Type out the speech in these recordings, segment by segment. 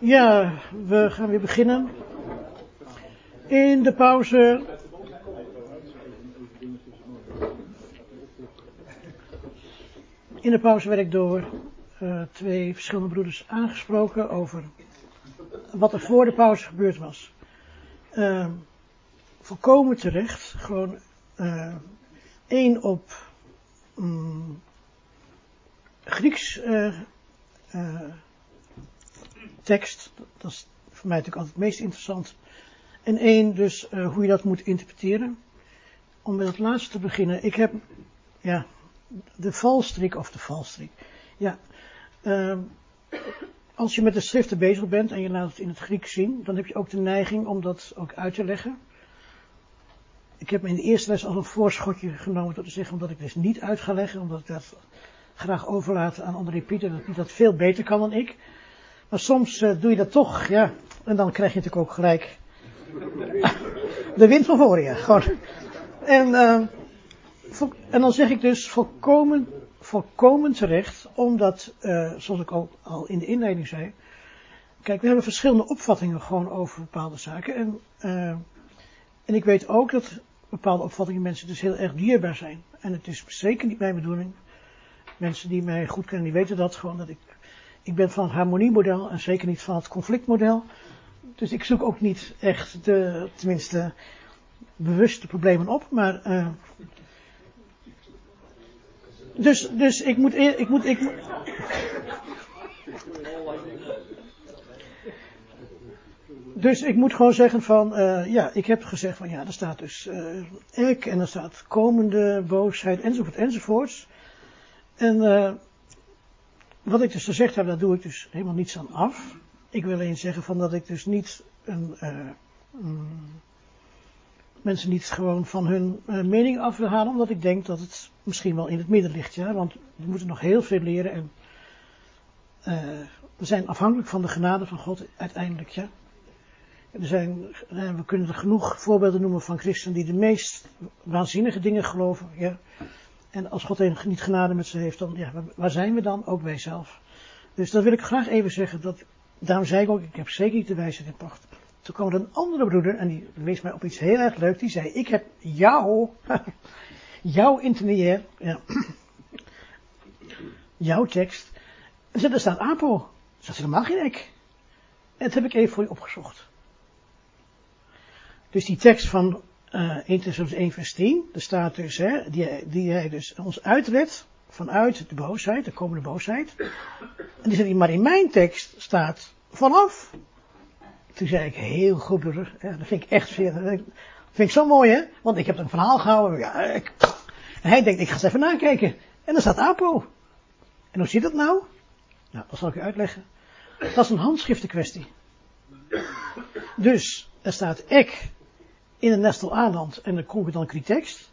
Ja, we gaan weer beginnen. In de pauze. In de pauze werd ik door uh, twee verschillende broeders aangesproken over wat er voor de pauze gebeurd was. Uh, volkomen terecht, gewoon uh, één op um, Grieks tekst, dat is voor mij natuurlijk altijd het meest interessant. En één, dus uh, hoe je dat moet interpreteren. Om met het laatste te beginnen. Ik heb, ja, de valstrik of de valstrik. Ja, uh, als je met de schriften bezig bent en je laat het in het Grieks zien, dan heb je ook de neiging om dat ook uit te leggen. Ik heb me in de eerste les al een voorschotje genomen door te zeggen, omdat ik dus niet uit ga leggen, omdat ik dat graag overlaat aan André Pieter, dat hij dat veel beter kan dan ik. Maar soms uh, doe je dat toch, ja. En dan krijg je natuurlijk ook gelijk de wind van voor je. Gewoon. En, uh, en dan zeg ik dus volkomen, volkomen terecht, omdat, uh, zoals ik al, al in de inleiding zei, kijk, we hebben verschillende opvattingen gewoon over bepaalde zaken. En, en ik weet ook dat bepaalde opvattingen mensen dus heel erg dierbaar zijn. En het is zeker niet mijn bedoeling. Mensen die mij goed kennen, die weten dat gewoon, dat ik ik ben van het harmoniemodel en zeker niet van het conflictmodel. Dus ik zoek ook niet echt de, tenminste, bewuste problemen op, maar. Uh, dus, dus ik moet, ik moet, ik. Dus ik moet gewoon zeggen van, uh, ja, ik heb gezegd van, ja, er staat dus uh, ik en er staat komende boosheid enzovoort enzovoorts. En wat ik dus gezegd heb, daar doe ik dus helemaal niets aan af. Ik wil alleen zeggen van dat ik dus niet een, um, mensen niet gewoon van hun uh, mening af wil halen, omdat ik denk dat het misschien wel in het midden ligt, ja. Want we moeten nog heel veel leren en uh, we zijn afhankelijk van de genade van God uiteindelijk, ja. Er zijn, we kunnen er genoeg voorbeelden noemen van christenen die de meest waanzinnige dingen geloven, ja. En als God niet genade met ze heeft, dan, ja, waar zijn we dan? Ook wij zelf. Dus dat wil ik graag even zeggen. Dat, daarom zei ik ook, ik heb zeker niet de wijsheid in pacht. Toen kwam er een andere broeder, en die wees mij op iets heel erg leuk. Die zei, ik heb jou, jouw intermediair, ja, jouw tekst. En zei, daar staat Apo. Dat is helemaal geen ek. En dat heb ik even voor je opgezocht. Dus die tekst van uh, 1 Thessalonians 1 vers 10, er staat dus, hè, die, die hij dus ons uitredt vanuit de boosheid, de komende boosheid. En die zei, maar in mijn tekst staat vanaf. Toen zei ik, heel goed ja, dat vind ik echt veel, dat vind ik zo mooi hè, want ik heb een verhaal gehouden, ja, ik, en hij denkt, ik ga eens even nakijken. En dan staat Apo. En hoe zit dat nou? Nou, dat zal ik u uitleggen. Dat is een handschriftenkwestie. Dus, er staat ek in de Nestel Aanland en de concordant tekst.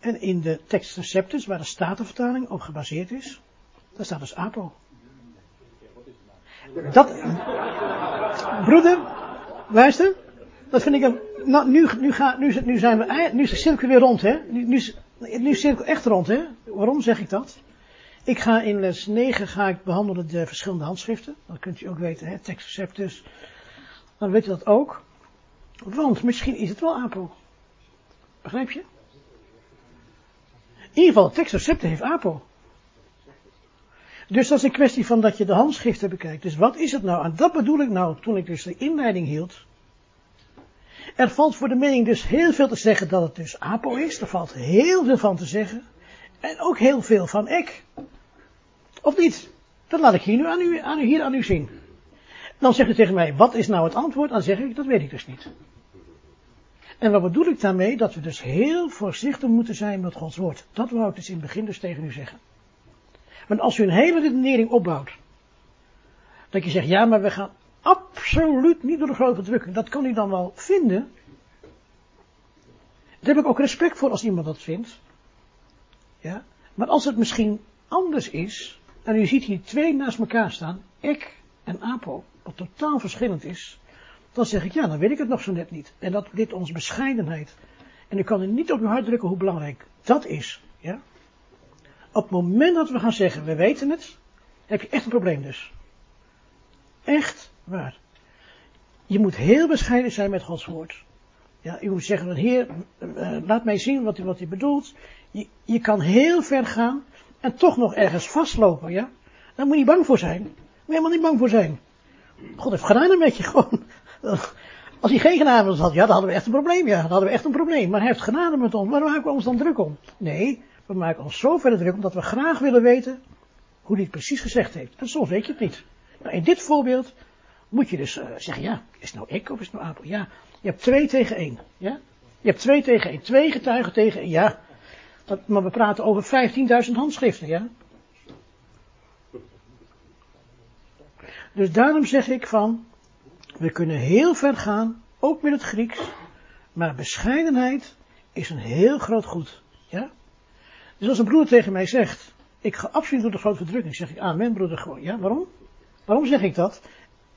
En in de tekst Receptus, waar de Statenvertaling op gebaseerd is, daar staat dus APO. Dat, broeder, luister, dat vind ik een, nou, nu, nu, nu, nu zijn we, nu is de cirkel weer rond, hè. Nu, nu, nu is de cirkel echt rond, hè. Waarom zeg ik dat? Ik ga in les 9 ga ik behandelen de verschillende handschriften. Dat kunt u ook weten, hè. Tekst Receptus. Dan weet u dat ook. Want misschien is het wel APO. Begrijp je? In ieder geval, tekstrecepten heeft APO. Dus dat is een kwestie van dat je de handschriften bekijkt. Dus wat is het nou? En dat bedoel ik nou toen ik dus de inleiding hield. Er valt voor de mening dus heel veel te zeggen dat het dus APO is. Er valt heel veel van te zeggen. En ook heel veel van ik. Of niet? Dat laat ik hier nu aan u, aan u, hier aan u zien. Dan zegt u tegen mij, wat is nou het antwoord? Dan zeg ik, dat weet ik dus niet. En wat bedoel ik daarmee? Dat we dus heel voorzichtig moeten zijn met Gods woord. Dat wou ik dus in het begin dus tegen u zeggen. Want als u een hele redenering opbouwt, dat je zegt, ja, maar we gaan absoluut niet door de grote drukking. Dat kan u dan wel vinden. Daar heb ik ook respect voor als iemand dat vindt. Ja. Maar als het misschien anders is, en u ziet hier twee naast elkaar staan, ik en Apo, wat totaal verschillend is, dan zeg ik, ja, dan weet ik het nog zo net niet. En dat dit onze bescheidenheid. En ik kan er niet op uw hart drukken hoe belangrijk dat is. Ja? Op het moment dat we gaan zeggen, we weten het, heb je echt een probleem dus. Echt waar. Je moet heel bescheiden zijn met Gods woord. Ja, je moet zeggen, Heer, uh, laat mij zien wat u, wat bedoelt. Je, je kan heel ver gaan en toch nog ergens vastlopen, ja. Daar moet je niet bang voor zijn. Daar moet je helemaal niet bang voor zijn. God heeft genade met je, gewoon. Als hij geen genade had, ja, dan hadden we echt een probleem, ja. Dan hadden we echt een probleem. Maar hij heeft genade met ons. Waarom maken we ons dan druk om? Nee, we maken ons zo verder druk omdat we graag willen weten hoe hij het precies gezegd heeft. En soms weet je het niet. Nou, in dit voorbeeld moet je dus uh, zeggen, ja, is het nou ik of is het nou Abel? Ja, je hebt twee tegen één. Ja? Je hebt twee tegen één. Twee getuigen tegen één. Ja. Dat, maar we praten over 15.000 handschriften, ja. Dus daarom zeg ik van, we kunnen heel ver gaan, ook met het Grieks, maar bescheidenheid is een heel groot goed. Ja? Dus als een broer tegen mij zegt, ik ga absoluut door de grote verdrukking, zeg ik amen broeder gewoon. Ja, waarom? Waarom zeg ik dat?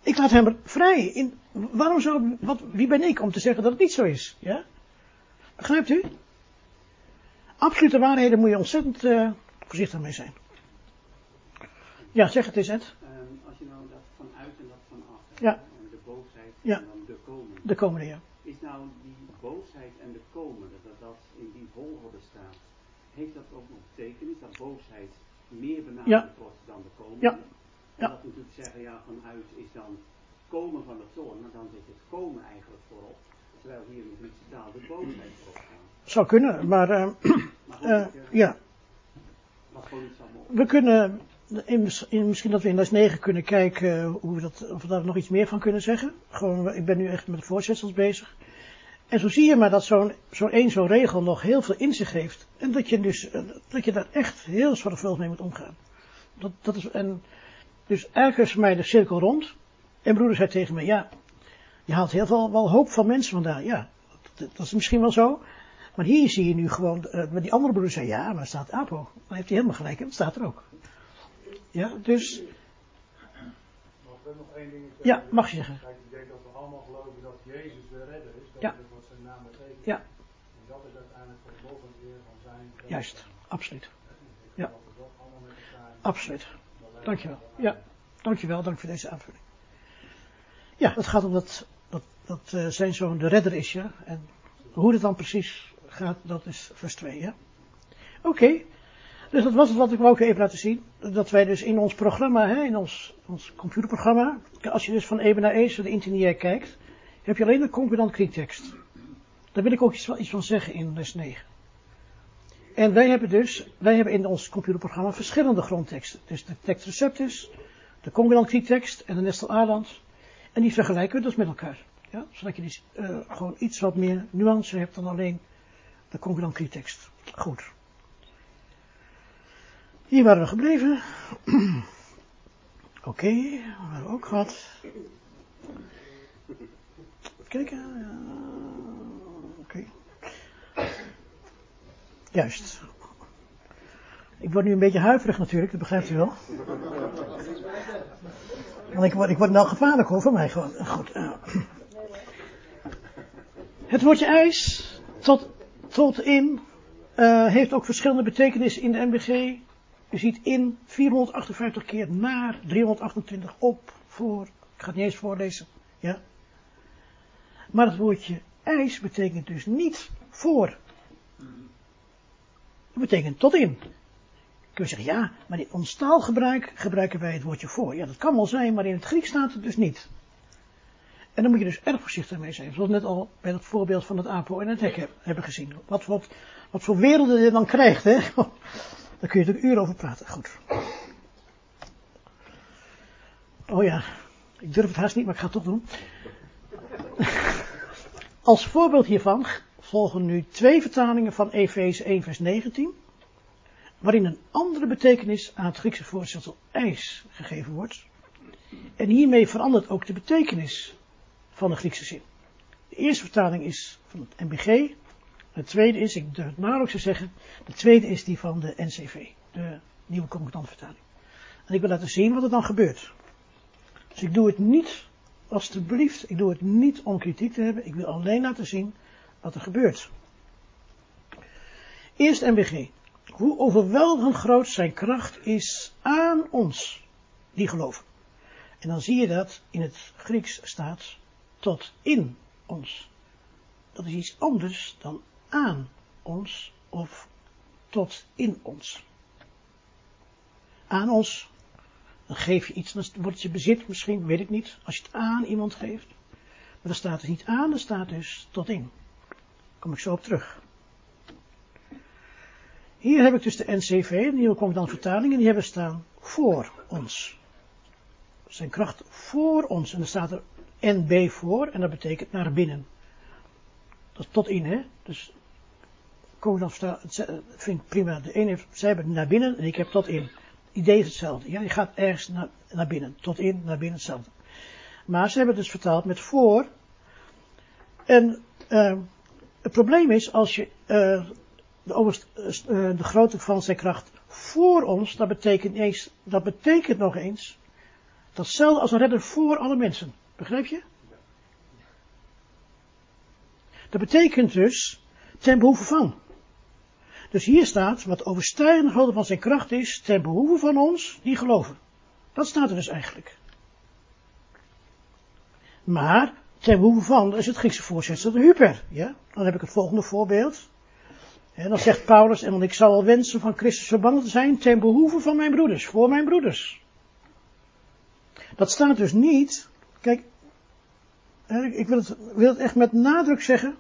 Ik laat hem vrij. In, waarom zou, wat, wie ben ik om te zeggen dat het niet zo is? Ja? Begrijpt u? Absolute waarheden moet je ontzettend uh, voorzichtig mee zijn. Ja, zeg het eens, Ed. Um, als je nou dat vanuit en dat vanaf, ja. de boosheid ja. en dan de komende. De komende, ja. Is nou die boosheid en de komende, dat dat in die volgorde staat, heeft dat ook nog betekenis, dat boosheid meer benaderd ja. wordt dan de komende? Ja. En dat natuurlijk zeggen, ja, vanuit is dan komen van de toorn, maar dan zit het komen eigenlijk voorop. Terwijl hier in de Griekse taal de boosheid voorop staat. Zou kunnen, maar, uh, Maar uh, ja. gewoon iets allemaal. We kunnen, misschien dat we in les 9 kunnen kijken hoe we dat, of we daar nog iets meer van kunnen zeggen. Gewoon, ik ben nu echt met de voorzetsels bezig. En zo zie je maar dat zo'n zo'n één zo'n regel nog heel veel in zich heeft. En dat je dus, uh, dat je daar echt heel zorgvuldig mee moet omgaan. Dat, dat is, en, dus eigenlijk mij de cirkel rond. En broeder zei tegen me, ja, je haalt heel veel wel hoop van mensen vandaan. Ja, dat, dat is misschien wel zo. Maar hier zie je nu gewoon, uh, die andere broeder zei, ja, maar staat APO. Dan heeft hij helemaal gelijk, en dat staat er ook. Ja, dus, Mag ik nog één ding zeggen? ja, mag je zeggen. Kijk, ik denk dat we allemaal geloven dat Jezus de redder is. Dat Ja. zijn naam betekent. Ja. En dat is uiteindelijk de lof en eer van zijn. Juist, absoluut. Ja. dat dat Absoluut. Dankjewel. Ja, dankjewel, dank voor deze aanvulling. Ja, het gaat om dat, dat, dat uh, zijn zoon de redder is, ja. En hoe het dan precies gaat, dat is vers 2, ja. Oké. Okay. Dus dat was het wat ik wou ook even laten zien. Dat wij dus in ons programma, hè, in ons, ons computerprogramma, als je dus van Eben naar Ezer de internier kijkt, heb je alleen de concordant kriektekst. Daar wil ik ook iets, van zeggen in les 9. En wij hebben dus, wij hebben in ons computerprogramma verschillende grondteksten. Dus de tekst receptus, de concordant kriektekst en de Nestel Aland. En die vergelijken we dus met elkaar. Ja, zodat je dus, uh, gewoon iets wat meer nuance hebt dan alleen de concordant kriektekst. Goed. Hier waren we gebleven. Oké, okay, we hebben ook gehad. Kijken. Oké. Juist. Ik word nu een beetje huiverig natuurlijk, dat begrijpt u wel. Want ik word, ik word nou gevaarlijk hoor, voor mij gewoon. Goed. Het woordje ijs, tot, tot in, uh, heeft ook verschillende betekenissen in de MBG. U ziet in 458 keer naar, 328 op, voor. Ik ga het niet eens voorlezen. Ja. Maar het woordje ijs betekent dus niet voor. Het betekent tot in. Kun je zeggen, ja, maar in ons taalgebruik gebruiken wij het woordje voor. Ja, dat kan wel zijn, maar in het Grieks staat het dus niet. En dan moet je dus erg voorzichtig mee zijn. Zoals we net al bij het voorbeeld van het apo en het hek hebben gezien. Wat, wat, wat voor werelden je dan krijgt, hè. Daar kun je er uren over praten. Goed. Oh ja, ik durf het haast niet, maar ik ga het toch doen. Als voorbeeld hiervan volgen nu twee vertalingen van Efeze 1 vers 19, waarin een andere betekenis aan het Griekse voorzetsel ijs gegeven wordt. En hiermee verandert ook de betekenis van de Griekse zin. De eerste vertaling is van het MBG, de tweede is, ik durf het nauwelijks te zeggen, de tweede is die van de NCV, de nieuwe concordante vertaling. En ik wil laten zien wat er dan gebeurt. Dus ik doe het niet, alstublieft, ik doe het niet om kritiek te hebben, ik wil alleen laten zien wat er gebeurt. Eerst MBG. Hoe overweldigend groot zijn kracht is aan ons, die geloven. En dan zie je dat in het Grieks staat tot in ons. Dat is iets anders dan aan ons of tot in ons. Aan ons, dan geef je iets, dan wordt je bezit misschien, weet ik niet, als je het aan iemand geeft. Maar dan staat dus niet aan, dan staat dus tot in. Daar kom ik zo op terug. Hier heb ik dus de NCV, de nieuwe concordant vertaling, en die hebben staan voor ons. Zijn kracht voor ons. En dan staat er NB voor, en dat betekent naar binnen. Dat is tot in, hè. Dus concordant vertaling, vind ik prima. De ene heeft, zij hebben naar binnen, en ik heb tot in. Het idee is hetzelfde. Ja, je gaat ergens naar, naar binnen. Tot in, naar binnen, hetzelfde. Maar ze hebben het dus vertaald met voor. En uh, het probleem is, als je uh, de, overst, uh, de grootte van zijn kracht voor ons, dat betekent, eens, dat betekent nog eens datzelfde als een redder voor alle mensen. Begrijp je? Dat betekent dus ten behoeve van. Dus hier staat wat overstijgende grootte van zijn kracht is ten behoeve van ons die geloven. Dat staat er dus eigenlijk. Maar ten behoeve van, is het Griekse voorzetsel de hyper. Ja? Dan heb ik het volgende voorbeeld. En dan zegt Paulus, en ik zal wel wensen van Christus verbannen te zijn ten behoeve van mijn broeders, voor mijn broeders. Dat staat dus niet, kijk, ik wil het, wil het echt met nadruk zeggen.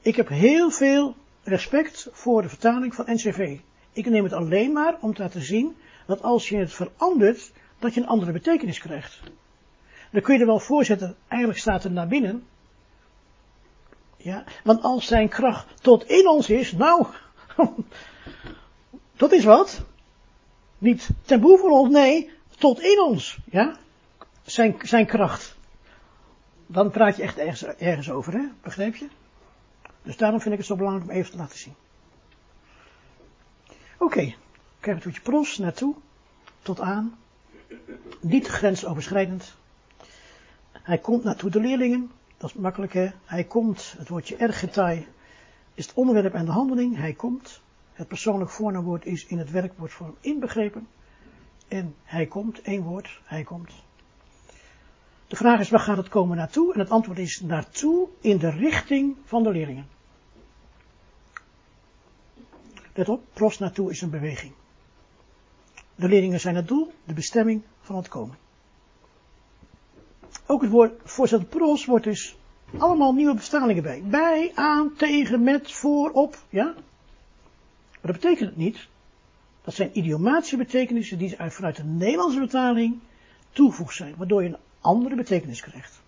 Ik heb heel veel respect voor de vertaling van NCV. Ik neem het alleen maar om te laten zien dat als je het verandert, dat je een andere betekenis krijgt. Dan kun je er wel voorzetten, eigenlijk staat er naar binnen, ja, want als zijn kracht tot in ons is, nou, dat is wat. Niet ten behoeve van ons, nee, tot in ons, ja. Zijn, zijn kracht. Dan praat je echt ergens, ergens over, hè, begrijp je? Dus daarom vind ik het zo belangrijk om even te laten zien. Oké, okay. krijg het toetje pros naartoe, tot aan. Niet grensoverschrijdend. Hij komt naartoe de leerlingen, dat is makkelijk hè. Hij komt, het woordje ergetai is het onderwerp en de handeling. Hij komt. Het persoonlijk voornaamwoord is in het werkwoordvorm inbegrepen. En hij komt, één woord, hij komt. De vraag is, waar gaat het komen naartoe? En het antwoord is naartoe in de richting van de leerlingen. Let op, pros naartoe is een beweging. De leerlingen zijn het doel, de bestemming van het komen. Ook het woord voorstel pros wordt dus allemaal nieuwe bestalingen bij. Bij, aan, tegen, met, voor, op, ja. Maar dat betekent het niet. Dat zijn idiomatische betekenissen die vanuit de Nederlandse betaling toegevoegd zijn, waardoor je een andere betekenis krijgt.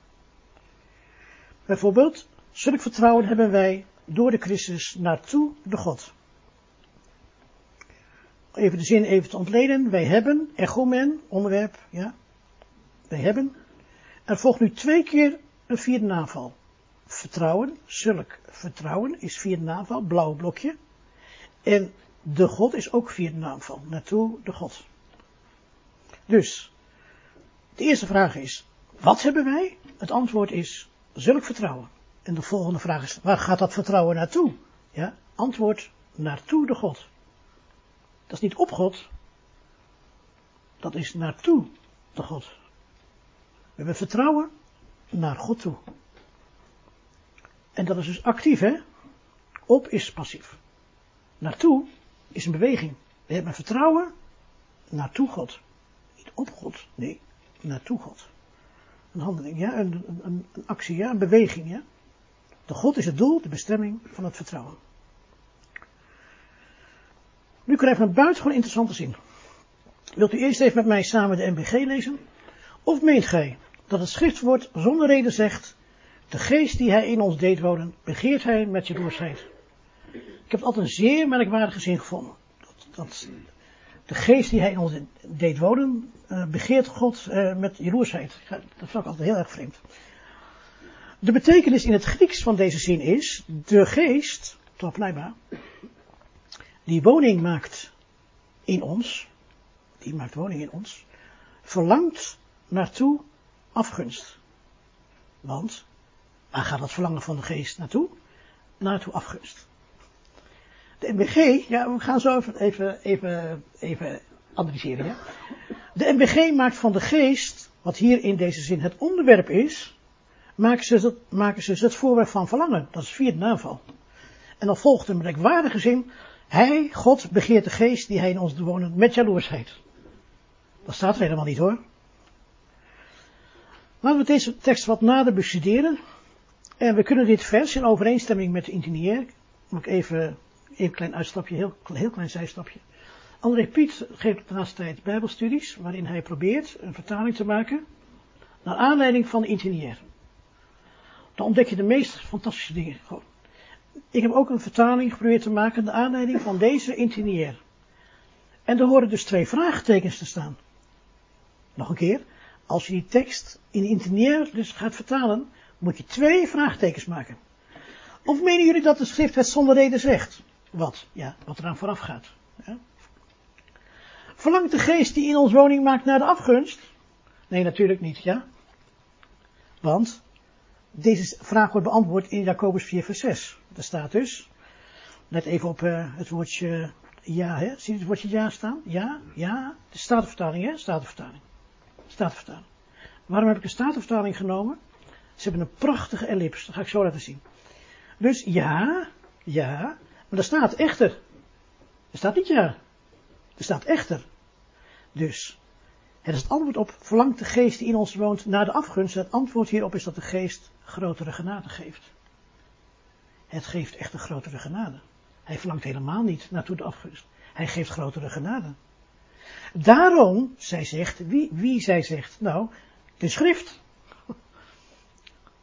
Bijvoorbeeld, zulk vertrouwen hebben wij door de Christus naartoe de God. Even de zin even te ontleden. Wij hebben, echomen, onderwerp, ja. Wij hebben er volgt nu twee keer een vierde naval. Vertrouwen, zulk vertrouwen is vierde naval, blauw blokje. En de God is ook vierde naval, naartoe de God. Dus, de eerste vraag is, wat hebben wij? Het antwoord is, zulk vertrouwen. En de volgende vraag is, waar gaat dat vertrouwen naartoe? Ja, antwoord, naartoe de God. Dat is niet op God, dat is naartoe de God. We hebben vertrouwen naar God toe. En dat is dus actief, hè? Op is passief. Naartoe is een beweging. We hebben vertrouwen naartoe God. Niet op God, nee, naartoe God. Een handeling, ja, een, een, actie, ja, een beweging, ja. De God is het doel, de bestemming van het vertrouwen. Nu krijgen we een buitengewoon interessante zin. Wilt u eerst even met mij samen de MBG lezen? Of meent gij dat het schriftwoord zonder reden zegt, de geest die hij in ons deed wonen, begeert hij met jaloersheid. Ik heb het altijd een zeer merkwaardige zin gevonden. Dat, dat de geest die hij in ons deed wonen, uh, begeert God uh, met jaloersheid. Dat vond ik altijd heel erg vreemd. De betekenis in het Grieks van deze zin is, de geest, blijkbaar, die woning maakt in ons, die maakt woning in ons, verlangt naartoe afgunst. Want, waar gaat het verlangen van de geest naartoe? Naartoe afgunst. De MBG, ja, we gaan zo even, even, even, analyseren. Ja? De MBG maakt van de geest wat hier in deze zin het onderwerp is, maken ze, het, ze het voorwerp van verlangen. Dat is via de naval. En dan volgt een merkwaardige zin. Hij, God, begeert de geest die hij in ons wonen met jaloersheid. Dat staat er helemaal niet hoor. Laten we deze tekst wat nader bestuderen. En we kunnen dit vers in overeenstemming met de intinier, moet ik even een klein uitstapje, heel, heel klein zijstapje. André Piet geeft op de tijd bijbelstudies, waarin hij probeert een vertaling te maken, naar aanleiding van de. Dan ontdek je de meest fantastische dingen. Ik heb ook een vertaling geprobeerd te maken naar aanleiding van deze intinier. En er horen dus twee vraagtekens te staan. Nog een keer, als je die tekst in de intinier dus gaat vertalen, moet je twee vraagtekens maken. Of menen jullie dat de schrift het zonder reden zegt? Wat? Ja, wat eraan vooraf gaat. Verlangt de geest die in ons woning maakt naar de afgunst? Nee, natuurlijk niet, ja. Want deze vraag wordt beantwoord in Jacobus 4 vers 6. Daar staat dus, let even op uh, het woordje ja, hè? zie je het woordje ja staan? Ja, ja, de statenvertaling, hè, statenvertaling. Statenvertaling. Waarom heb ik een statenvertaling genomen? Ze hebben een prachtige ellips, dat ga ik zo laten zien. Dus ja, ja, maar er staat echter. Er staat niet ja. Er staat echter. Dus, het is het antwoord op, verlangt de geest die in ons woont naar de afgunst. Het antwoord hierop is dat de geest grotere genade geeft. Het geeft echt een grotere genade. Hij verlangt helemaal niet naartoe de afgunst. Hij geeft grotere genade. Daarom, zij zegt, wie, wie zij zegt? Nou, de schrift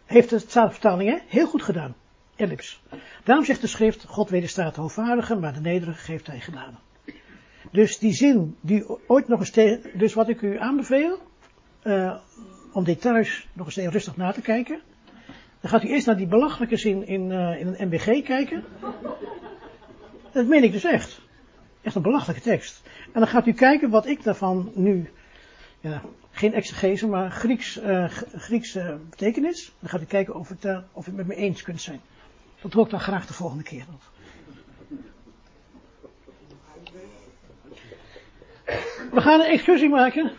heeft de vertaling hè, heel goed gedaan. Ellips. Daarom zegt de schrift, God wederstaat de hoogvaardige, maar de nederige geeft hij genade. Dus die zin, die ooit nog eens dus wat ik u aanbeveel, uh, om dit thuis nog eens even rustig na te kijken. Dan gaat u eerst naar die belachelijke zin in, uh, in een MBG kijken. Dat meen ik dus echt. Echt een belachelijke tekst. En dan gaat u kijken wat ik daarvan nu, ja, geen exegese, maar Grieks, uh, Griekse betekenis. Dan gaat u kijken of, het, of u het met me eens kunt zijn. Dat hoor dan graag de volgende keer. We gaan een excursie maken.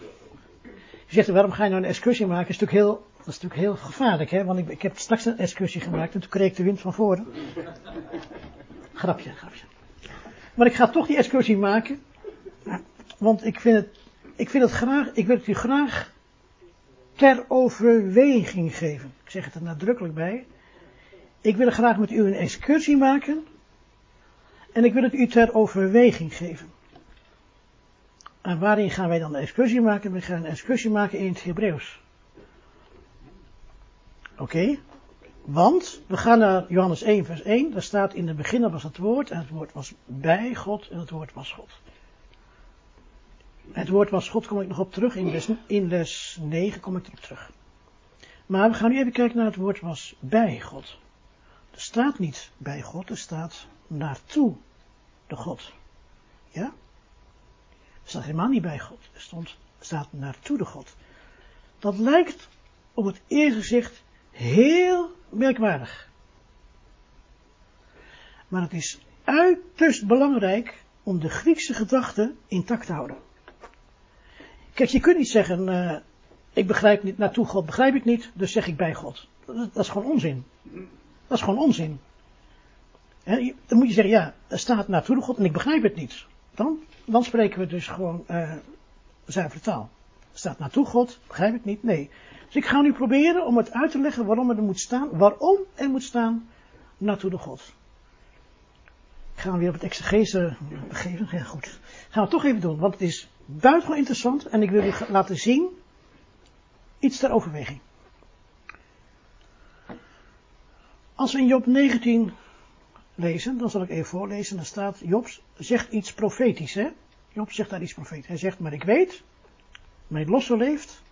Je zegt, waarom ga je nou een excursie maken? Dat is natuurlijk heel, is natuurlijk heel gevaarlijk, hè? Want ik, ik heb straks een excursie gemaakt en toen kreeg ik de wind van voren. Grapje, grapje. Maar ik ga toch die excursie maken. Want ik vind het, ik vind het graag, ik wil het u graag ter overweging geven. Ik zeg het er nadrukkelijk bij. Ik wil graag met u een excursie maken. En ik wil het u ter overweging geven. En waarin gaan wij dan een excursie maken? We gaan een excursie maken in het Hebreeuws. Oké? Want we gaan naar Johannes 1, vers 1. Daar staat in het begin was het woord. En het woord was bij God. En het woord was God. Het woord was God, kom ik nog op terug. In les, in les 9 kom ik erop terug. Maar we gaan nu even kijken naar het woord was bij God. Staat niet bij God, er staat naartoe de God. Ja? Er staat helemaal niet bij God. Er stond, staat naartoe de God. Dat lijkt op het eerste gezicht heel merkwaardig. Maar het is uiterst belangrijk om de Griekse gedachte intact te houden. Kijk, je kunt niet zeggen, uh, ik begrijp niet, naartoe God begrijp ik niet, dus zeg ik bij God. Dat, dat is gewoon onzin. Dat is gewoon onzin. Dan moet je zeggen, ja, er staat naartoe God en ik begrijp het niet. Dan, dan spreken we dus gewoon uh, zuivere taal. Er staat naartoe God, begrijp ik niet, nee. Dus ik ga nu proberen om het uit te leggen waarom er moet staan, waarom er moet staan naartoe de God. Ik ga weer op het exegese begeven. Ja, goed. Gaan we toch even doen, want het is buitengewoon interessant en ik wil u laten zien iets ter overweging. Als we in Job 19 lezen, dan zal ik even voorlezen, dan staat Job zegt iets profetisch, hè? Job zegt daar iets profetisch. Hij zegt, maar ik weet, mijn losse leeft,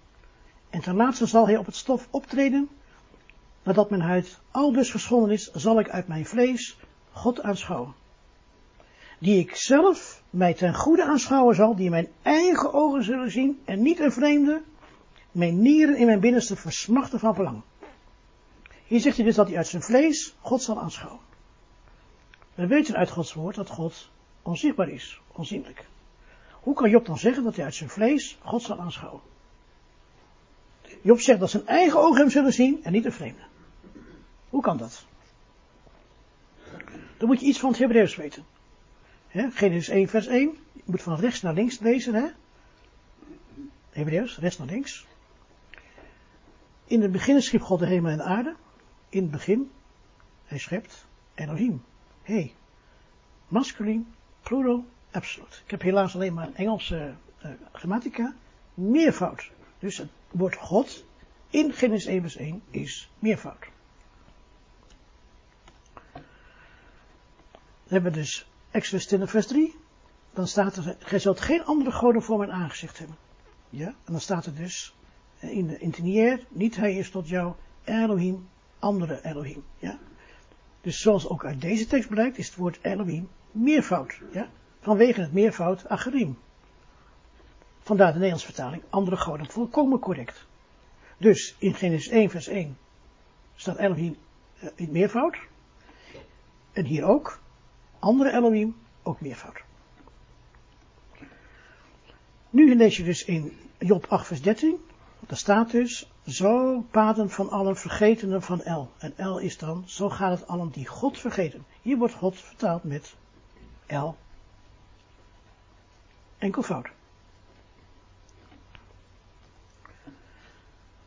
en ten laatste zal hij op het stof optreden, nadat mijn huid al dus geschonden is, zal ik uit mijn vlees God aanschouwen. Die ik zelf mij ten goede aanschouwen zal, die mijn eigen ogen zullen zien en niet een vreemde, mijn nieren in mijn binnenste versmachten van verlangen. Hier zegt hij dus dat hij uit zijn vlees God zal aanschouwen. We weten uit Gods woord dat God onzichtbaar is, onzienlijk. Hoe kan Job dan zeggen dat hij uit zijn vlees God zal aanschouwen? Job zegt dat zijn eigen ogen hem zullen zien en niet de vreemde. Hoe kan dat? Dan moet je iets van het Hebreeuws weten. He, Genesis 1 vers 1. Je moet van rechts naar links lezen. Hè? Hebreeuws, rechts naar links. In het begin schiep God de hemel en de aarde. In het begin, hij schept Elohim. Hey, masculin, plural, absolute. Ik heb helaas alleen maar Engelse uh, grammatica. Meervoud. Dus het woord God in Genesis 1 vers 1 is meervoud. Dan hebben we dus Exodus 20 vers 3. Dan staat er, gij zult geen andere goden voor mijn aangezicht hebben. Ja, en dan staat er dus in de intinier, niet hij is tot jou Elohim, andere Elohim. Ja. Dus zoals ook uit deze tekst blijkt, is het woord Elohim meervoud. Ja. Vanwege het meervoud acherim. Vandaar de Nederlandse vertaling, andere goden, volkomen correct. Dus in Genesis 1 vers 1 staat Elohim uh, in meervoud. En hier ook, andere Elohim, ook meervoud. Nu lees je dus in Job 8 vers 13, daar staat dus, zo paden van allen vergetenen van El. En El is dan, zo gaat het allen die God vergeten. Hier wordt God vertaald met El. Enkelvoud.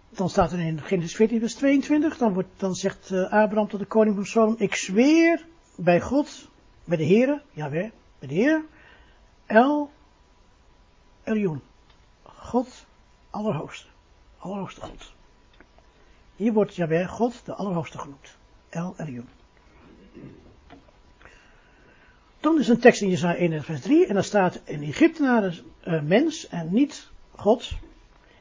Dan staat er in Genesis 14 vers 22, dan, wordt, dan zegt uh, Abraham tot de koning van Sodom, ik zweer bij God, bij de Heere, jawel, bij de Heer, El Eljoen. God, Allerhoogste. Allerhoogste God. Hier wordt Jabé God, de Allerhoogste genoemd. El Eljoen. Dan is een tekst in Jesaja 1 vers 3 en daar staat een Egyptenaar uh, mens en niet God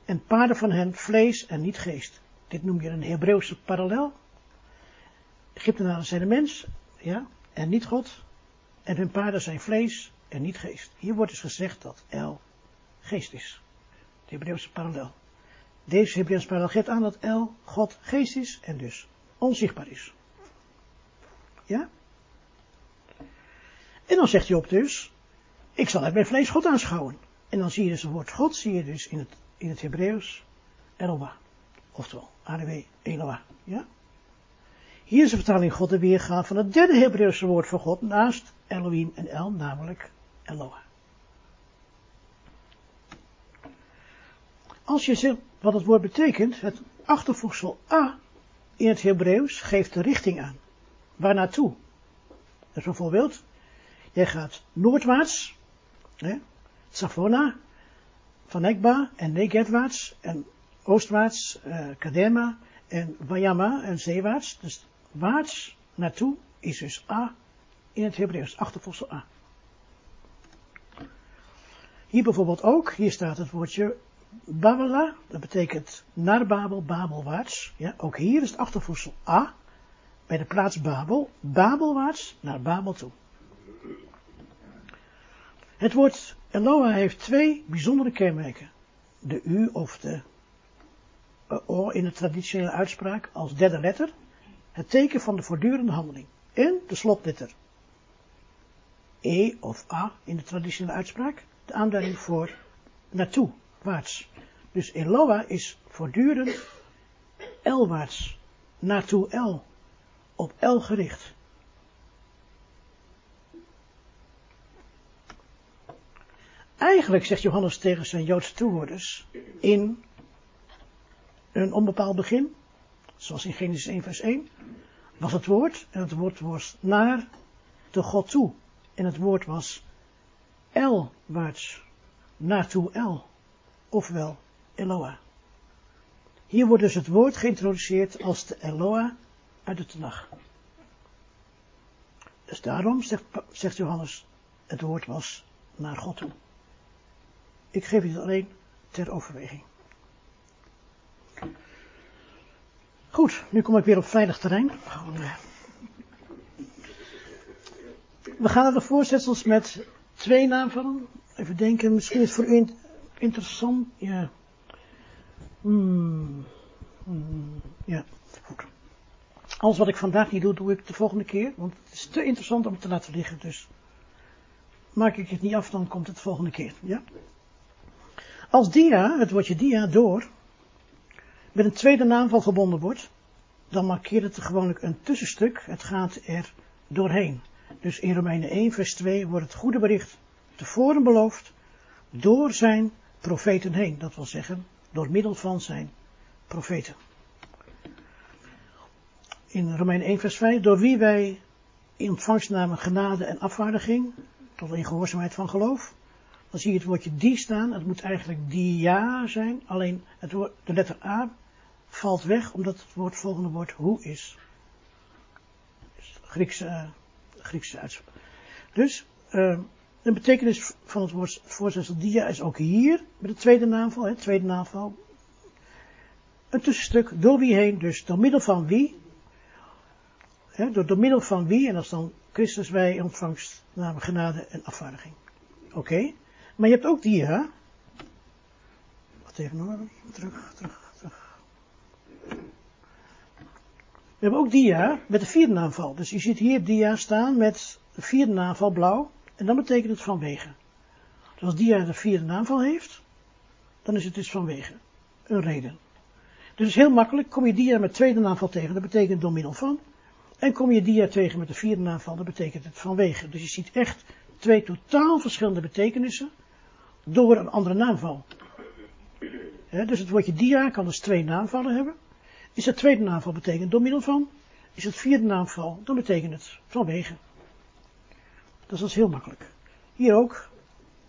en paarden van hen vlees en niet geest. Dit noem je een Hebreeuwse parallel. Egyptenaren zijn de mens, ja, en niet God. En hun paarden zijn vlees en niet geest. Hier wordt dus gezegd dat El geest is. De Hebreeuwse parallel. Deze Hebreeuwse parallel geeft aan dat El God geest is en dus onzichtbaar is. Ja? En dan zegt Job dus, ik zal uit mijn vlees God aanschouwen. En dan zie je dus het woord God, zie je dus in het, in het Hebreeuws Eloah. Oftewel, ADW, Eloah. Ja? Hier is de vertaling God de weergaan van het derde Hebreeuwse woord voor God naast Elohim en El, namelijk Eloah. Als je zegt wat het woord betekent, het achtervoegsel a in het Hebreeuws geeft de richting aan. Waar naartoe? Dus bijvoorbeeld, jij gaat noordwaarts, hè, Safona, van Ekba en Negetwaarts en oostwaarts, uh, Kadema en Wayama en zeewaarts. Dus waarts naartoe is dus A in het Hebreeuws, achtervoegsel A. Hier bijvoorbeeld ook, hier staat het woordje Babela, dat betekent naar Babel, Babelwaarts. Ja, ook hier is het achtervoegsel A, bij de plaats Babel, Babelwaarts naar Babel toe. Het woord Eloah heeft twee bijzondere kenmerken. De U of de O in de traditionele uitspraak als derde letter, het teken van de voortdurende handeling. En de slotletter. E of A in de traditionele uitspraak, de aanduiding voor naartoe, waarts. Dus Eloah is voortdurend elwaarts, naartoe El, op El gericht. Eigenlijk zegt Johannes tegen zijn Joodse toehoorders in een onbepaald begin, zoals in Genesis 1 vers 1, was het woord, en het woord was naar de God toe. En het woord was elwaarts, naartoe El, ofwel Eloah. Hier wordt dus het woord geïntroduceerd als de Eloah uit de Tanach. Dus daarom zegt, zegt Johannes, het woord was naar God toe. Ik geef het alleen ter overweging. Goed, nu kom ik weer op veilig terrein. We gaan naar de voorzetsels met twee naamvallen. Even denken, misschien is het voor u interessant. Ja. Hmm. Hmm. Ja, goed. Alles wat ik vandaag niet doe, doe ik de volgende keer. Want het is te interessant om het te laten liggen. Dus maak ik het niet af, dan komt het de volgende keer. Ja? Als dia, het woordje dia door, met een tweede naamval verbonden wordt, dan markeert het gewoonlijk een tussenstuk. Het gaat er doorheen. Dus in Romeinen 1 vers 2 wordt het goede bericht tevoren beloofd door zijn profeten heen. Dat wil zeggen, door middel van zijn profeten. In Romeinen 1 vers 5, door wie wij in ontvangst namen genade en afvaardiging, tot in gehoorzaamheid van geloof. Dan zie je het woordje die staan, het moet eigenlijk dia zijn, alleen het woord, de letter A valt weg, omdat het woord, volgende woord hoe is. Dus Griekse, uh, Griekse uitspraak. Dus, uh, de betekenis van het woord voorzetsel dia is ook hier, met de tweede naamval, hè, tweede naamval. Een tussenstuk, door wie heen, dus door middel van wie, hè, door, middel van wie, en dat is dan Christus wij ontvangst, namelijk genade en afvaardiging. Oké, maar je hebt ook dia. Wat even nog, terug, terug, terug. We hebben ook dia met de vierde naamval. Dus je ziet hier dia staan met de vierde naamval blauw. En dan betekent het vanwege. Dus als dia de vierde naamval heeft, dan is het dus vanwege. Een reden. Dus heel makkelijk. Kom je dia met tweede naamval tegen, dat betekent door middel van. En kom je dia tegen met de vierde naamval, dan betekent het vanwege. Dus je ziet echt twee totaal verschillende betekenissen door een andere naamval. Dus het woordje dia kan dus twee naamvallen hebben. Is het tweede naamval betekent door middel van. Is het vierde naamval, dan betekent het vanwege. Dat is heel makkelijk. Hier ook,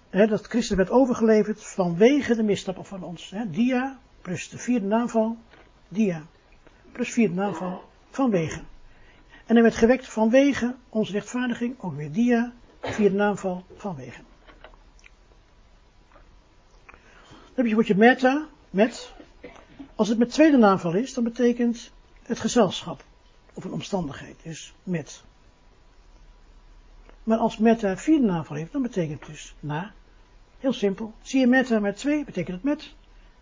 he, dat Christus werd overgeleverd vanwege de misstappen van ons. He, dia plus de vierde naamval, dia plus vierde naamval, vanwege. En hij werd gewekt vanwege onze rechtvaardiging, ook weer dia, vierde naamval, vanwege. Dan heb je woordje meta, met. Als het met tweede naamval is, dan betekent het gezelschap. Of een omstandigheid, dus met. Maar als meta vierde naamval heeft, dan betekent het dus na. Heel simpel. Zie je meta met twee, betekent het met.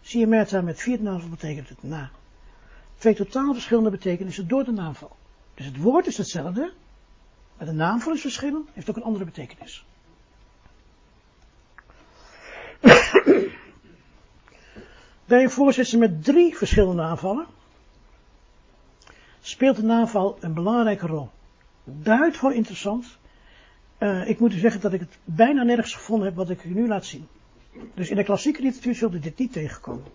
Zie je meta met vierde naamval, betekent het na. Twee totaal verschillende betekenissen door de naamval. Dus het woord is hetzelfde, maar de naamval is verschillend, heeft ook een andere betekenis. Bij een met drie verschillende aanvallen speelt de naamval een belangrijke rol. Buitengewoon interessant. Uh, ik moet u zeggen dat ik het bijna nergens gevonden heb wat ik u nu laat zien. Dus in de klassieke literatuur zult u dit niet tegenkomen.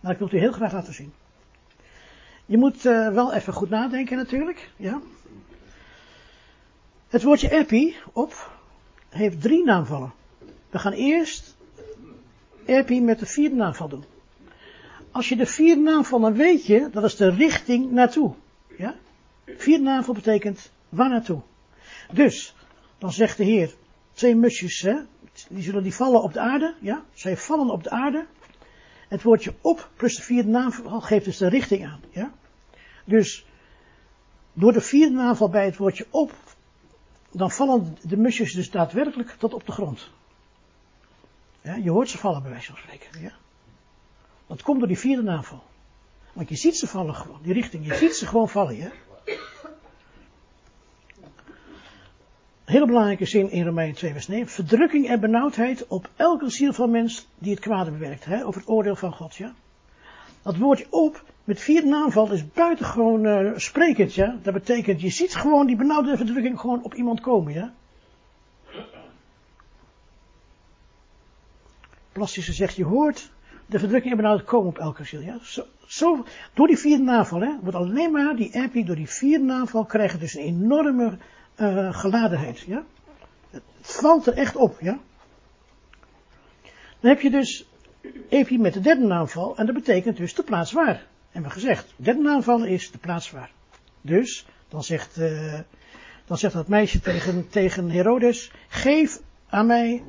Maar ik wil het u heel graag laten zien. Je moet uh, wel even goed nadenken natuurlijk. Ja. Het woordje epi, op, heeft drie naamvallen. We gaan eerst epi met de vierde naamval doen. Als je de vierde naamval, dan weet je, dat is de richting naartoe. Ja? Vierde naamval betekent waar naartoe. Dus, dan zegt de Heer, twee musjes, hè, die zullen die vallen op de aarde, ja, zij vallen op de aarde. Het woordje op plus de vierde naamval geeft dus de richting aan, ja. Dus, door de vierde naamval bij het woordje op, dan vallen de musjes dus daadwerkelijk tot op de grond. Ja, je hoort ze vallen bij wijze van spreken, ja. Dat komt door die vierde naamval. Want je ziet ze vallen gewoon, die richting, je ziet ze gewoon vallen, ja. Hele belangrijke zin in Romein 2 vers 9. Verdrukking en benauwdheid op elke ziel van mens die het kwade bewerkt. Hè, over het oordeel van God. Ja? Dat woordje op met vier naamval is buitengewoon uh, sprekend. Ja? Dat betekent je ziet gewoon die benauwde verdrukking gewoon op iemand komen. Ja? Plastische zegt je hoort de verdrukking en benauwdheid komen op elke ziel. Ja? Zo, zo, door die vierde naamval hè, wordt alleen maar die epi door die vierde naamval krijgen dus een enorme uh, geladenheid. Ja? Het valt er echt op. Ja? Dan heb je dus epi met de derde naamval en dat betekent dus de plaats waar. Hebben we gezegd. De derde naamval is de plaats waar. Dus, dan zegt, uh, dan zegt dat meisje tegen, tegen Herodes, geef aan mij,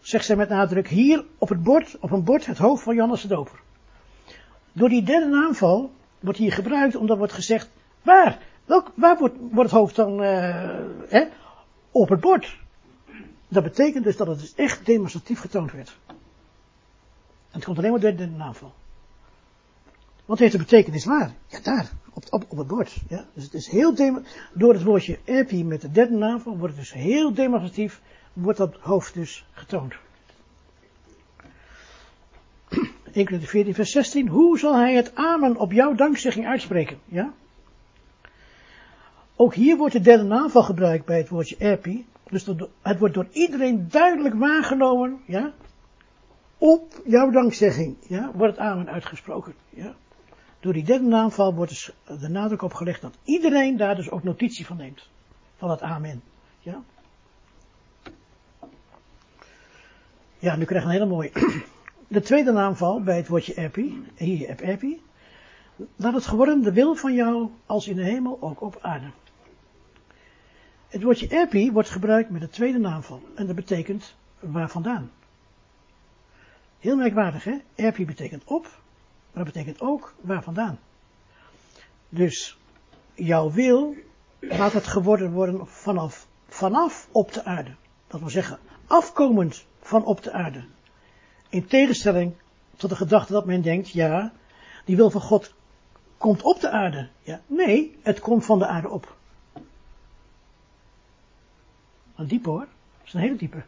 zegt zij met nadruk, hier op het bord, op een bord het hoofd van Johannes de Doper. Door die derde naamval wordt hier gebruikt omdat wordt gezegd, waar? Waar wordt, het hoofd dan uh, hè, op het bord? Dat betekent dus dat het dus echt demonstratief getoond werd. En het komt alleen maar door de naamval. Wat heeft de betekenis waar? Ja, daar, op, op, op het bord. Ja. Dus het is heel door het woordje epi met de derde naamval wordt het dus heel demonstratief, wordt dat hoofd dus getoond. 1 Corinthië 14 vers 16, hoe zal hij het amen op jouw dankzegging uitspreken? Ja? Ook hier wordt de derde naamval gebruikt bij het woordje epi. Dus het wordt door iedereen duidelijk waargenomen, ja? Op jouw dankzegging, ja? Wordt het amen uitgesproken, ja? Door die derde naamval wordt dus de nadruk op gelegd dat iedereen daar dus ook notitie van neemt. Van het amen, ja? Ja, nu krijg je een hele mooie. De tweede naamval bij het woordje epi, hier heb epi. Dat het geworden de wil van jou als in de hemel ook op aarde. Het woordje epi wordt gebruikt met de tweede naamval. En dat betekent waar vandaan. Heel merkwaardig hè. Epi betekent op. Maar dat betekent ook waar vandaan. Dus jouw wil laat het geworden worden vanaf, vanaf op de aarde. Dat wil zeggen, afkomend van op de aarde. In tegenstelling tot de gedachte dat men denkt, ja, die wil van God komt op de aarde. Ja, nee, het komt van de aarde op. Een diepe hoor. Dat is een hele diepe.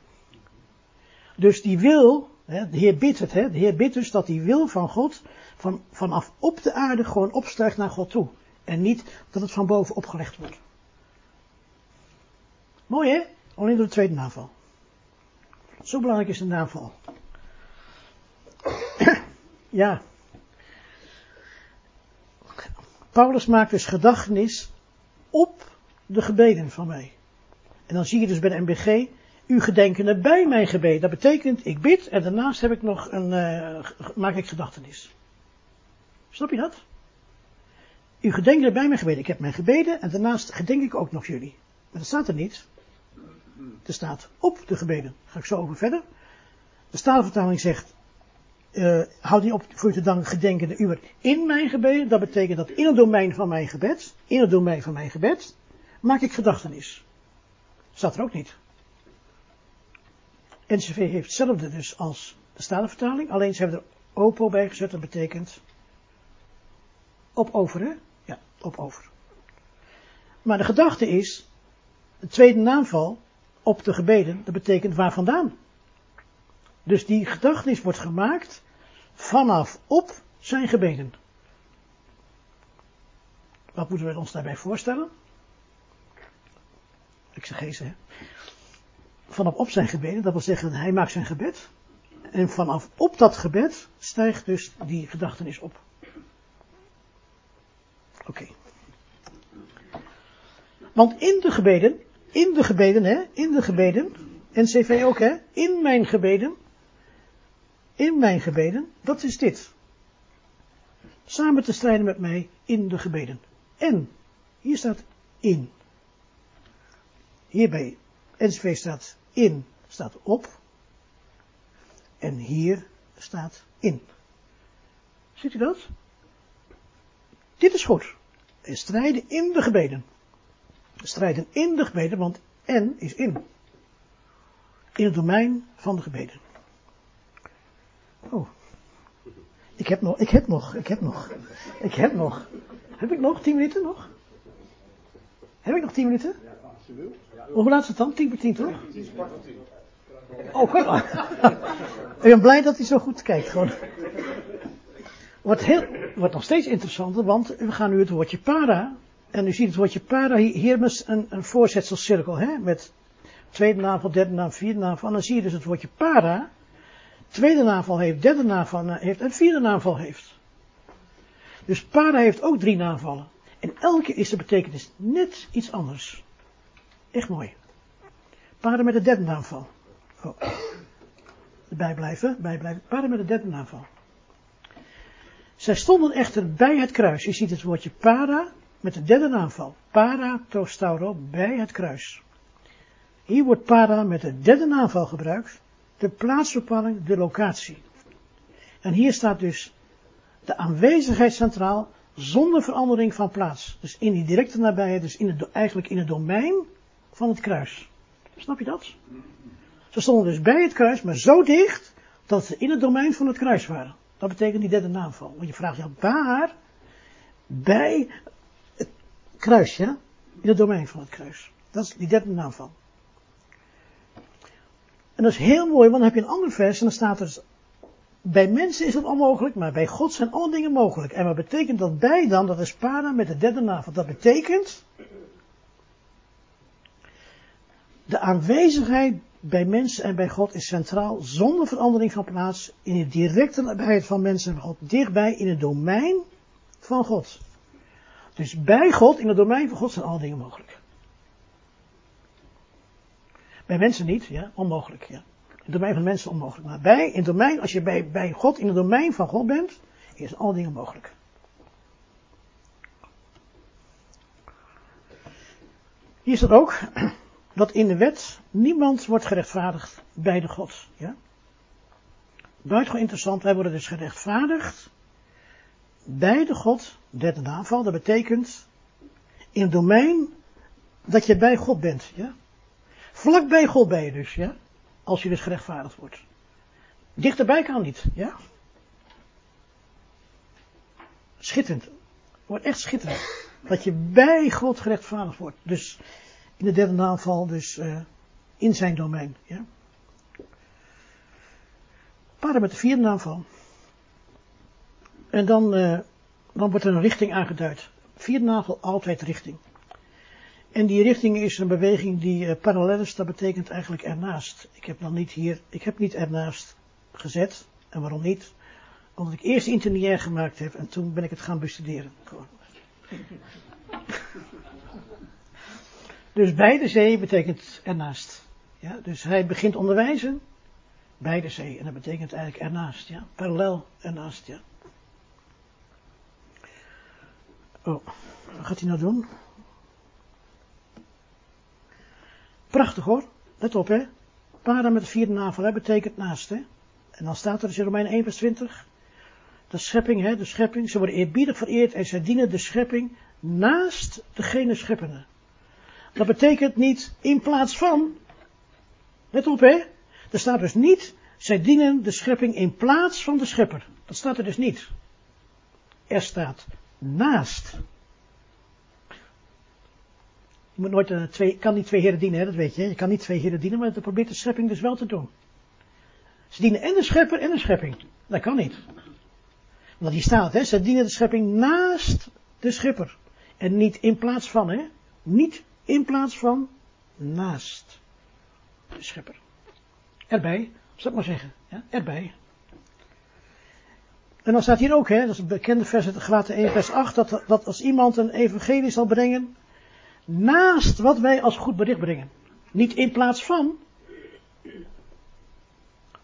Dus die wil, hè, de Heer bidt het, hè, de Heer bidt dus dat die wil van God van, vanaf op de aarde gewoon opstijgt naar God toe. En niet dat het van boven opgelegd wordt. Mooi hè? Alleen door de tweede naval. Zo belangrijk is de naval. ja. Paulus maakt dus gedachtenis op de gebeden van mij. En dan zie je dus bij de MBG, u gedenkende bij mijn gebed. Dat betekent, ik bid en daarnaast heb ik nog een, uh, maak ik gedachtenis. Snap je dat? U gedenkende bij mijn gebeden. Ik heb mijn gebeden en daarnaast gedenk ik ook nog jullie. Maar dat staat er niet. Er staat op de gebeden. Ga ik zo over verder. De Statenvertaling zegt, uh, houd niet op voor u te danken gedenkende uur in mijn gebeden. Dat betekent dat in het domein van mijn gebed, in het domein van mijn gebed, maak ik gedachtenis. Staat er ook niet. NCV heeft hetzelfde dus als de Statenvertaling, alleen ze hebben er opo bij gezet, dat betekent op over, hè? Ja, op over. Maar de gedachte is, de tweede naamval op de gebeden, dat betekent waar vandaan. Dus die gedachtenis wordt gemaakt vanaf op zijn gebeden. Wat moeten we ons daarbij voorstellen? Exegese? Vanaf op zijn gebeden, dat wil zeggen, hij maakt zijn gebed. En vanaf op dat gebed stijgt dus die gedachtenis op. Oké. Want in de gebeden, in de gebeden, hè, in de gebeden, NCV ook, hè, in mijn gebeden, in mijn gebeden, dat is dit. Samen te strijden met mij in de gebeden. En, hier staat in. Hierbij, NCV staat in, staat op. En hier staat in. Ziet u dat? Dit is goed. En strijden in de gebeden. Strijden in de gebeden, want en is in. In het domein van de gebeden. Oh. Ik heb nog, ik heb nog, ik heb nog. Ik heb nog. Heb ik nog tien minuten nog? Heb ik nog tien minuten? Hoe laat is het dan? Tien voor tien toch? Oh, maar. Ik ben blij dat hij zo goed kijkt. Gewoon. Wordt, heel, wordt nog steeds interessanter, want we gaan nu het woordje para. En u ziet het woordje para hier met een, een voorzetselcirkel, hè, met tweede navel, derde navel, vierde navel. En dan zie je dus het woordje para. Tweede navel heeft, derde navel heeft en vierde navel heeft. Dus para heeft ook drie navallen. En elke is de betekenis net iets anders. Echt mooi. Para met de derde navel. Oh. Erbij blijven, bijblijven. Para met de derde navel. Zij stonden echter bij het kruis. Je ziet het woordje para met de derde naamval. Para tostauro bij het kruis. Hier wordt para met de derde naamval gebruikt. De plaatsbepaling, de locatie. En hier staat dus de aanwezigheid centraal zonder verandering van plaats. Dus in die directe nabijheid, dus in het, eigenlijk in het domein van het kruis. Snap je dat? Ze stonden dus bij het kruis, maar zo dicht dat ze in het domein van het kruis waren. Dat betekent die derde naamval. Want je vraagt je waar? Bij het kruis, ja? In het domein van het kruis. Dat is die derde naamval. En dat is heel mooi, want dan heb je een ander vers en dan staat er bij mensen is dat onmogelijk, maar bij God zijn alle dingen mogelijk. En wat betekent dat bij dan? Dat is para met de derde navel. Dat betekent de aanwezigheid bij mensen en bij God is centraal zonder verandering van plaats in de directe nabijheid van mensen en God, dichtbij in het domein van God. Dus bij God, in het domein van God zijn alle dingen mogelijk. Bij mensen niet, ja, onmogelijk, ja. In het domein van mensen onmogelijk. Maar bij, in het domein, als je bij, bij God in het domein van God bent, is alle dingen mogelijk. Hier staat ook dat in de wet niemand wordt gerechtvaardigd bij de God. Ja? Buitengewoon interessant, wij worden dus gerechtvaardigd bij de God, derde naval, dat betekent in het domein dat je bij God bent. Ja? Vlak bij God ben je dus, ja? als je dus gerechtvaardigd wordt. Dichterbij kan niet, ja? Schitterend. Wordt echt schitterend. Dat je bij God gerechtvaardigd wordt. Dus in de derde naamval, dus uh, in zijn domein. Ja? Paren met de vierde naamval. En dan, uh, dan wordt er een richting aangeduid. Vierde naamval, altijd richting. En die richting is een beweging die uh, parallel is, dat betekent eigenlijk ernaast. Ik heb dan niet hier, ik heb niet ernaast gezet. En waarom niet? Omdat ik eerst interniair gemaakt heb en toen ben ik het gaan bestuderen. Dus bij de zee betekent ernaast. Ja, dus hij begint onderwijzen bij de zee. En dat betekent eigenlijk ernaast. Ja, parallel ernaast. Ja. Oh, wat gaat hij nou doen? Prachtig hoor. Let op hè. Para met de vierde navel hè, betekent naast hè. En dan staat er dus in Romein 1 vers 20. De schepping hè, de schepping. Ze worden eerbiedig vereerd en zij dienen de schepping naast degene scheppende. Dat betekent niet in plaats van. Let op hè. Er staat dus niet, zij dienen de schepping in plaats van de schepper. Dat staat er dus niet. Er staat naast. Je moet nooit uh, twee, kan niet twee heren dienen, hè, dat weet je. Je kan niet twee heren dienen, maar dat probeert de schepping dus wel te doen. Ze dienen en de schepper en de schepping. Dat kan niet. Want hier staat, hè, ze dienen de schepping naast de schepper. En niet in plaats van, hè. Niet in plaats van naast de schepper. Erbij, zal ik maar zeggen. Ja, erbij. En dan staat hier ook, hè, dat is een bekende vers uit Galaten 1 vers 8, dat, dat als iemand een evangelie zal brengen, naast wat wij als goed bericht brengen. Niet in plaats van.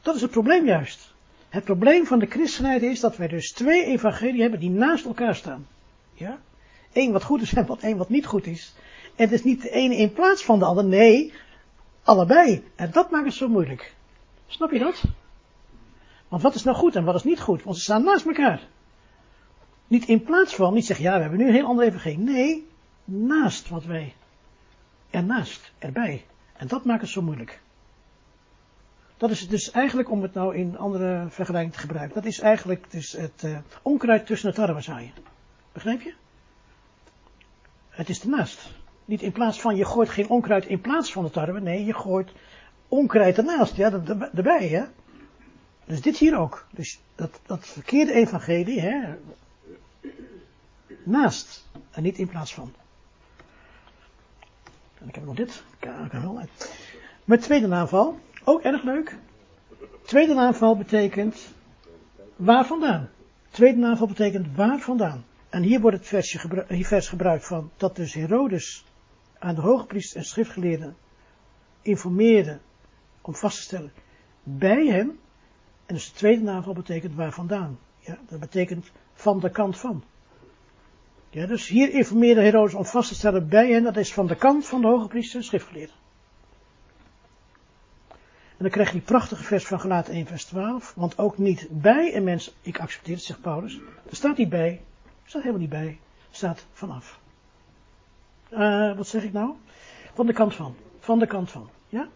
Dat is het probleem juist. Het probleem van de christenheid is dat wij dus twee evangelieën hebben die naast elkaar staan. Ja? Eén wat goed is en wat één wat niet goed is. Het is niet de ene in plaats van de ander, nee, allebei. En dat maakt het zo moeilijk. Snap je dat? Want wat is nou goed en wat is niet goed? Want ze staan naast elkaar. Niet in plaats van, niet zeggen, ja, we hebben nu een heel ander evangelie. Nee, naast wat wij. Ernaast, erbij. En dat maakt het zo moeilijk. Dat is dus eigenlijk, om het nou in andere vergelijking te gebruiken, dat is eigenlijk dus het uh, onkruid tussen het tarwe zaaien. Begrijp je? Het is ernaast. Niet in plaats van, je gooit geen onkruid in plaats van de tarwe. Nee, je gooit onkruid ernaast. Ja, erbij, hè. Dus dit hier ook. Dus dat, dat verkeerde evangelie, hè. Naast. En niet in plaats van. En ik heb nog dit. Met tweede naamval. Ook erg leuk. Tweede naamval betekent waar vandaan. Tweede naamval betekent waar vandaan. En hier wordt het versje gebru vers gebruikt van dat dus Herodes aan de hogepriester en schriftgeleerden informeerde om vast te stellen bij hem. En dus de tweede navel betekent waar vandaan. Ja, dat betekent van de kant van. Ja, dus hier informeerde Herodes om vast te stellen bij hen, dat is van de kant van de hogepriester en schriftgeleerden. En dan krijg je die prachtige vers van Gelaat 1 vers 12. Want ook niet bij een mens, ik accepteer het, zegt Paulus. Er staat niet bij, er staat helemaal niet bij, er staat vanaf. Uh, wat zeg ik nou? Van de kant van. Van de kant van. Ja?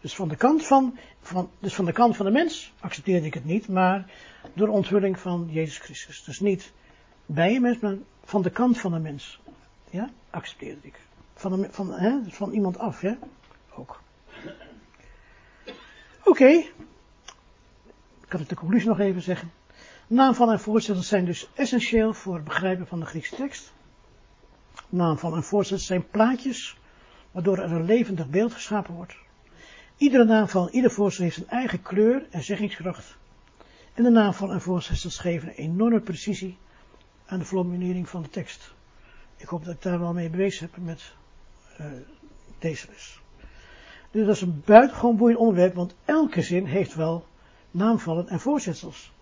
Dus van de kant van, van, dus van de kant van de mens accepteerde ik het niet, maar door onthulling van Jezus Christus. Dus niet bij een mens, maar van de kant van de mens. Ja? Accepteerde ik. Van, van, hè, van iemand af, ja? Ook. Oké. Okay. kan ik de conclusie nog even zeggen. Naamvallen en voorzetsels zijn dus essentieel voor het begrijpen van de Griekse tekst. Naamvallen en voorzetsels zijn plaatjes, waardoor er een levendig beeld geschapen wordt. Iedere naamval, ieder voorzetsel heeft een eigen kleur en zeggingskracht. En de naamval en voorzetsels geven een enorme precisie aan de formulering van de tekst. Ik hoop dat ik daar wel mee bewezen heb met uh, deze les. Dus dat is een buitengewoon boeiend onderwerp, want elke zin heeft wel naamvallen en voorzetsels.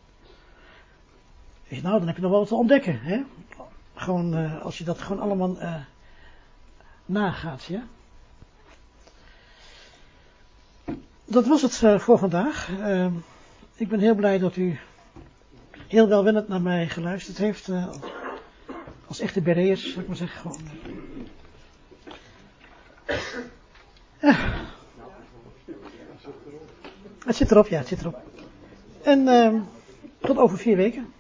Nou, dan heb je nog wel wat te ontdekken, hè? Gewoon, uh, als je dat gewoon allemaal uh, nagaat, ja? Dat was het uh, voor vandaag. Ehm, ik ben heel blij dat u heel welwillend naar mij geluisterd heeft. als echte Bereërs, zal ik maar zeggen. Gewoon. Het zit erop, ja, het zit erop. En uh, tot over vier weken.